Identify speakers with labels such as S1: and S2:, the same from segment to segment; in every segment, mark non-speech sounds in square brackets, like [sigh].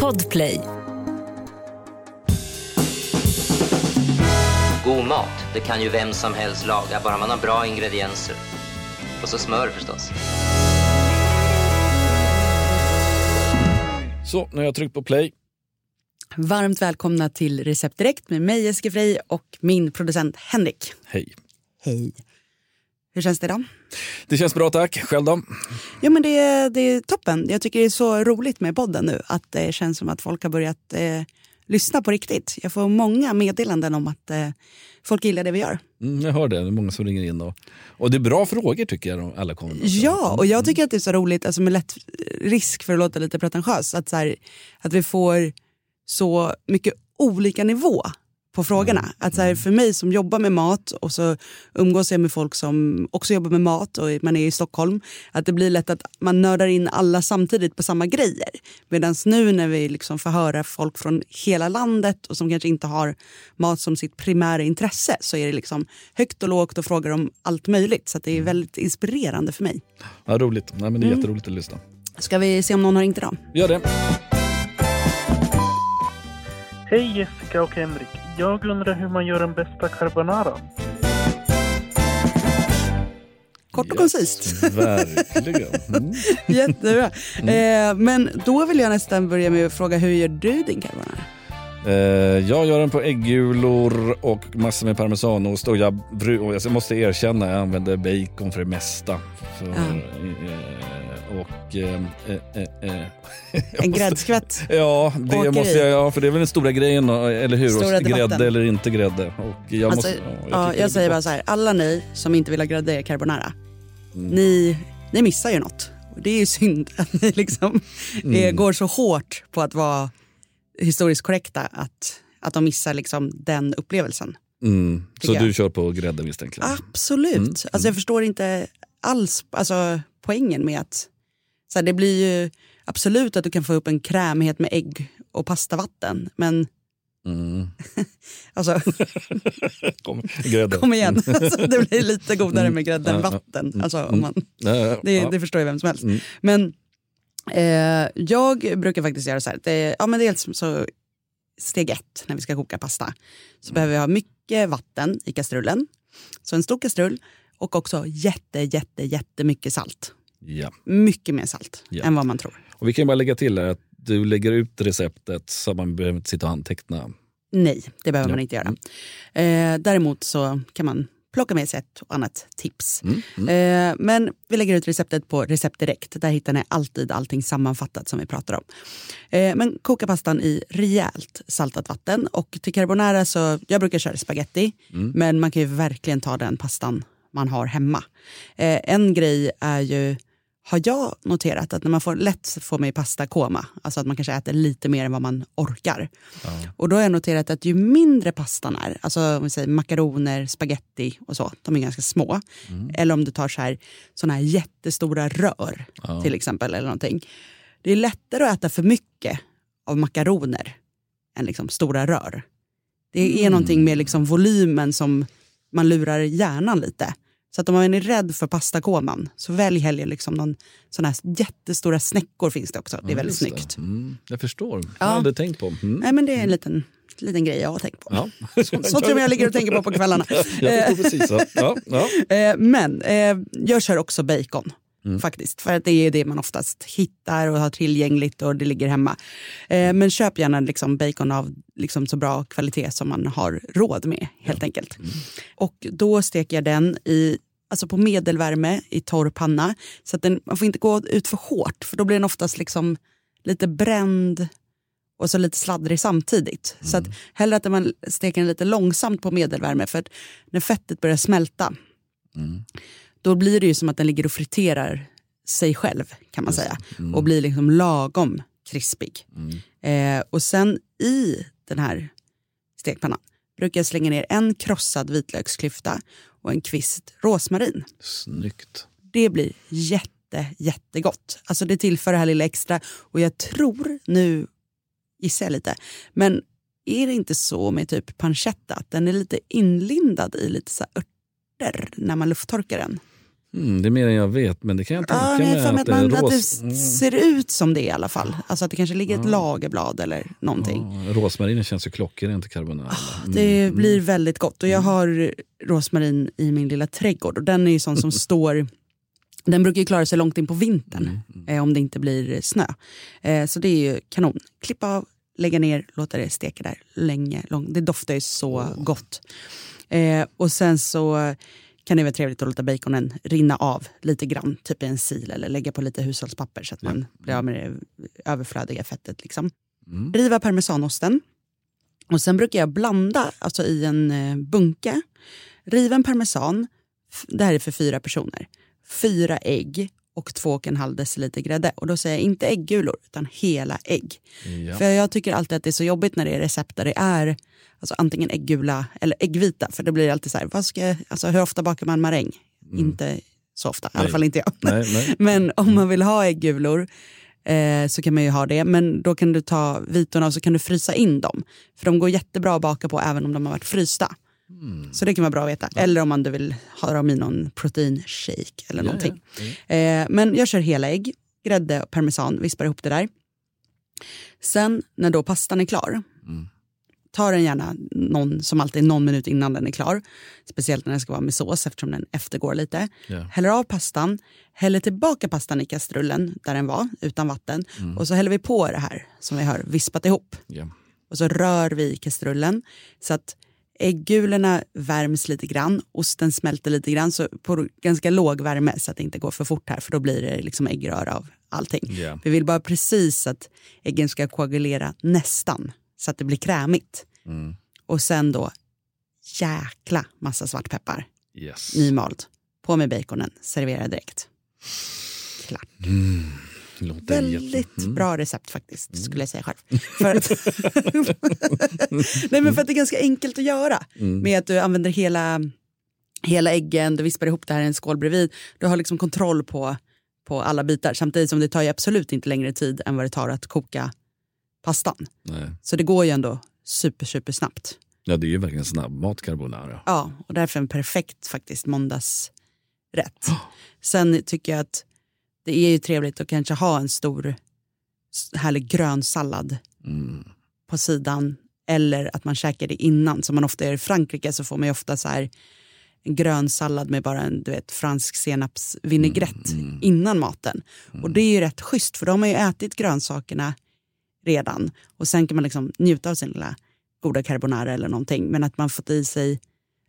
S1: Podplay.
S2: God mat, det kan ju vem som helst laga, bara man har bra ingredienser. Och så smör förstås.
S3: Så, nu har jag tryckt på play.
S4: Varmt välkomna till Recept Direkt med mig Jessica Frey och min producent Henrik.
S3: Hej.
S4: Hej. Hur känns det idag?
S3: Det känns bra tack. Själv då?
S4: Jo, men det, det är toppen. Jag tycker det är så roligt med podden nu. Att det känns som att folk har börjat eh, lyssna på riktigt. Jag får många meddelanden om att eh, folk gillar det vi gör.
S3: Mm, jag hör det. Det är många som ringer in. Och, och det är bra frågor tycker jag. Alla kommer.
S4: Ja, och jag tycker att det är så roligt, alltså med lätt risk för att låta lite pretentiös, att, så här, att vi får så mycket olika nivå på frågorna.
S3: Mm.
S4: Att så här, för mig som jobbar med mat och så umgås jag med folk som också jobbar med mat och man är i Stockholm. Att det blir lätt att man nördar in alla samtidigt på samma grejer. Medan nu när vi liksom får höra folk från hela landet och som kanske inte har mat som sitt primära intresse så är det liksom högt och lågt och frågar om allt möjligt. Så att det är väldigt inspirerande för mig.
S3: Ja, roligt. Nej, men det är
S4: Mm.
S3: jätteroligt att lyssna.
S4: Ska vi se om någon har ringt idag?
S3: Gör det.
S5: Hej Jessica och Henrik. Jag undrar hur man gör den bästa carbonara.
S4: Kort och koncist.
S3: Verkligen. [laughs] Mm.
S4: Jättebra. Eh, men då vill jag nästan börja med att fråga hur gör du din carbonara?
S3: Eh, jag gör den på äggulor och massor med parmesanost. Och jag, och jag måste erkänna, jag använder bacon för det mesta. För, eh, och, eh, eh, eh, eh. Jag [laughs]
S4: En gräddskvätt?
S3: Ja, det
S4: Åker
S3: måste jag, ja, för det är väl den stora grejen, eller hur?
S4: Stora
S3: grädde eller inte grädde. Och jag,
S4: Alltså,
S3: måste,
S4: ja, jag,
S3: det är
S4: säger bara så här, alla ni som inte vill ha grädde i carbonara,
S3: Mm.
S4: ni, ni missar ju något. Det är ju synd att ni liksom
S3: Mm.
S4: eh, går så hårt på att vara historiskt korrekta att, att de missar liksom den upplevelsen.
S3: Mm. Så
S4: jag.
S3: du kör på grädde misstänker jag?
S4: Absolut.
S3: Mm,
S4: Alltså, jag förstår inte alls alltså, poängen med att så här, det blir ju absolut att du kan få upp en krämighet med ägg och pastavatten. Men
S3: Mm. [laughs]
S4: alltså, [laughs]
S3: Kom,
S4: kom igen, alltså, det blir lite godare med grädde än
S3: Mm.
S4: Vatten. Alltså, om man, det, det förstår ju vem som helst.
S3: Mm.
S4: Men eh, jag brukar faktiskt göra så här. Det, ja, men dels så steg ett när vi ska koka pasta. Så
S3: Mm.
S4: behöver vi ha mycket vatten i kastrullen. Så en stor kastrull och också jätte, jätte, jättemycket salt.
S3: Ja.
S4: Mycket mer salt
S3: Ja.
S4: än vad man tror.
S3: Och vi kan bara lägga till här att du lägger ut receptet så man behöver inte sitta och anteckna.
S4: Nej, det behöver
S3: Ja.
S4: man inte göra. Eh, däremot så kan man plocka med sig ett och annat tips.
S3: Mm. Mm.
S4: Eh, men vi lägger ut receptet på Recept Direkt. Där hittar ni alltid allting sammanfattat som vi pratar om. Eh, men koka pastan i rejält saltat vatten. Och till carbonara så, jag brukar köra spaghetti. Men man kan ju verkligen ta den pastan man har hemma. Eh, en grej är ju, har jag noterat att när man får lätt får man ju pastakoma, alltså att man kanske äter lite mer än vad man orkar. Och då har jag noterat att ju mindre pastan är, alltså om vi säger makaroner, spaghetti och så, de är ganska små. Eller om du tar så här, såna här jättestora rör till exempel eller någonting. Det är lättare att äta för mycket av makaroner än liksom stora rör. Det är någonting med liksom volymen som man lurar hjärnan lite. Så att om man är rädd för pastakoman så välj hellre liksom någon sån här jättestora snäckor finns det också. Det är väldigt
S3: Just det.
S4: snyggt.
S3: Mm. Jag förstår.
S4: Ja.
S3: Jag hade tänkt på. Mm.
S4: Nej men det är en liten, liten grej jag har tänkt på.
S3: Ja. [laughs]
S4: Sånt som jag ligger och tänker på på kvällarna.
S3: Jag förstår precis. Ja. Ja. Ja. [laughs]
S4: Eh, Men eh, jag kör också bacon. Faktiskt, för att det är det man oftast hittar och har tillgängligt och det ligger hemma. Eh, men köp gärna liksom bacon av liksom så bra kvalitet som man har råd med helt enkelt. Och då steker jag den i, alltså på medelvärme i torr panna. Så att den, man får inte gå ut för hårt för då blir den oftast liksom lite bränd och så lite sladdrig samtidigt. Så att hellre att man steker den lite långsamt på medelvärme för att när fettet börjar smälta då blir det ju som att den ligger och friterar sig själv kan man säga. Och blir liksom lagom krispig. Eh, och sen i den här stekpannan brukar jag slänga ner en krossad vitlöksklyfta och en kvist rosmarin.
S3: Snyggt.
S4: Det blir jätte, jättegott. Alltså det tillför det här lilla extra. Och jag tror, nu gissar jag lite, men är det inte så med typ pancetta att den är lite inlindad i lite så örter när man lufttorkar den?
S3: Mm, det är mer än jag vet, men det kan jag tänka
S4: Ja,
S3: mig att,
S4: att, man,
S3: det är
S4: att det ser ut som det i alla fall. Alltså att det kanske ligger ett lagerblad eller någonting.
S3: Ja, rosmarinen känns ju klockrent till carbonara. Mm.
S4: Det blir väldigt gott. Och jag har rosmarin i min lilla trädgård och den är ju sån som [laughs] står den brukar ju klara sig långt in på vintern eh, om det inte blir snö. Eh, så det är ju kanon. Klippa av, lägga ner, låta det steka där länge. Lång. Det doftar ju så gott. Eh, och sen så kan det vara trevligt att låta baconen rinna av lite grann, typ i en sil eller lägga på lite hushållspapper så att man blir av med det överflödiga fettet. Liksom. Riva parmesanosten. Och sen brukar jag blanda alltså i en eh, bunke. Riva en parmesan, det här är för fyra personer. Fyra ägg och två och en halv deciliter grädde. Och då säger jag inte äggulor utan hela ägg.
S3: Ja.
S4: För jag tycker alltid att det är så jobbigt när det är recept där det är alltså antingen äggula eller äggvita. För det blir alltid så här, vad ska alltså hur ofta bakar man maräng? Inte så ofta, i alla
S3: Nej.
S4: fall inte jag.
S3: Nej, nej. [laughs]
S4: Men om man vill ha äggulor eh, så kan man ju ha det. Men då kan du ta vitorna och så kan du frysa in dem. För de går jättebra att baka på även om de har varit frysta. Så det kan vara bra att veta. Eller om man du vill ha dem i någon proteinshake eller någonting. Eh, men jag kör hela ägg, grädde och parmesan, vispar ihop det där. Sen när då pastan är klar, ta den gärna någon, som alltid någon minut innan den är klar. Speciellt när den ska vara med sås eftersom den eftergår lite.
S3: Ja.
S4: Häller av pastan, häller tillbaka pastan i kastrullen där den var utan vatten. Och så häller vi på det här som vi har vispat ihop.
S3: Ja.
S4: Och så rör vi kastrullen så att äggulorna värms lite grann, osten smälter lite grann så på ganska låg värme så att det inte går för fort här för då blir det liksom äggröra av allting.
S3: Ja.
S4: Vi vill bara precis att äggen ska koagulera nästan så att det blir krämigt.
S3: Mm.
S4: Och sen då jäkla massa svartpeppar,
S3: Yes.
S4: nymald. På med baconen, servera direkt. Klart.
S3: Låter
S4: Väldigt
S3: Mm.
S4: bra recept faktiskt, skulle jag säga själv. För att, [laughs] Nej, men för att det är ganska enkelt att göra.
S3: Mm.
S4: Med att du använder hela, hela äggen, du vispar ihop det här i en skål bredvid. Du har liksom kontroll på, på alla bitar. Samtidigt som det tar ju absolut inte längre tid än vad det tar att koka pastan.
S3: Nej.
S4: Så det går ju ändå super, super snabbt.
S3: Ja, det är ju verkligen snabbmat carbonara.
S4: Ja, och därför en perfekt faktiskt måndagsrätt. [gasps] Sen tycker jag att det är ju trevligt att kanske ha en stor härlig grön sallad
S3: Mm.
S4: på sidan. Eller att man käkar det innan. Som man ofta gör i Frankrike så får man ju ofta så här en grön sallad med bara en du vet, fransk senapsvinägrett innan maten. Och det är ju rätt schysst för då har man ju ätit grönsakerna redan. Och sen kan man liksom njuta av sin lilla goda carbonara eller någonting. Men att man fått i sig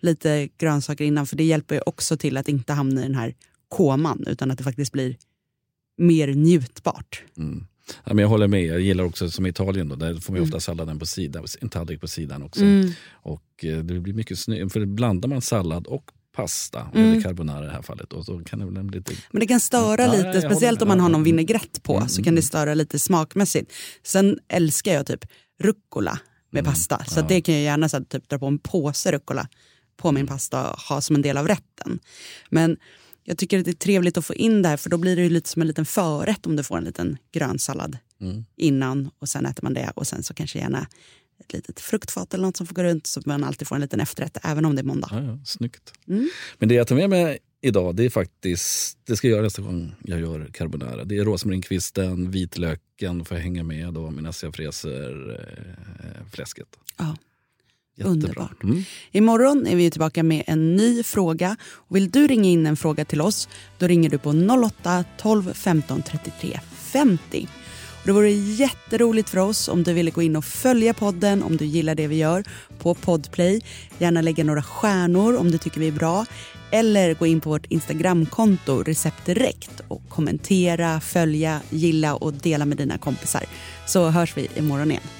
S4: lite grönsaker innan för det hjälper ju också till att inte hamna i den här koman utan att det faktiskt blir mer njutbart.
S3: Mm. Ja, men jag håller med, jag gillar också som i Italien, då, där får man
S4: Mm.
S3: ofta salladen på sidan, en tallrik på sidan också. Och eh, det blir mycket snyggt, för blandar man sallad och pasta,
S4: Mm.
S3: eller carbonara i det här fallet, och så kan det bli lite...
S4: Men det kan störa
S3: Ja,
S4: lite,
S3: håller
S4: speciellt om man har
S3: Ja.
S4: någon vinägrett på
S3: Mm,
S4: så kan det störa lite smakmässigt. Sen älskar jag typ rucola med
S3: Mm,
S4: pasta. Så att det kan jag gärna så att, typ, dra på en påse rucola på
S3: Mm.
S4: min pasta och ha som en del av rätten. Men jag tycker att det är trevligt att få in det här för då blir det lite som en liten förrätt om du får en liten grön sallad
S3: Mm.
S4: innan och sen äter man det och sen så kanske gärna ett litet fruktfat eller något som får gå runt så man alltid får en liten efterrätt även om det är måndag.
S3: Ja, ja, snyggt.
S4: Mm.
S3: Men det jag tar med mig idag, det är faktiskt, det ska jag göra nästa gång jag gör carbonara. Det är rosmarinkvisten, vitlöken får jag hänga med då medan jag fräser eh, fläsket.
S4: Ja.
S3: Jättebra.
S4: Underbart.
S3: Mm.
S4: Imorgon är vi tillbaka med en ny fråga. Vill du ringa in en fråga till oss då ringer du på 08-12 15 33 50. Och det vore jätteroligt för oss om du ville gå in och följa podden om du gillar det vi gör på Podplay. Gärna lägga några stjärnor om du tycker vi är bra. Eller gå in på vårt Instagramkonto Recept Direkt och kommentera, följa, gilla och dela med dina kompisar. Så hörs vi imorgon igen.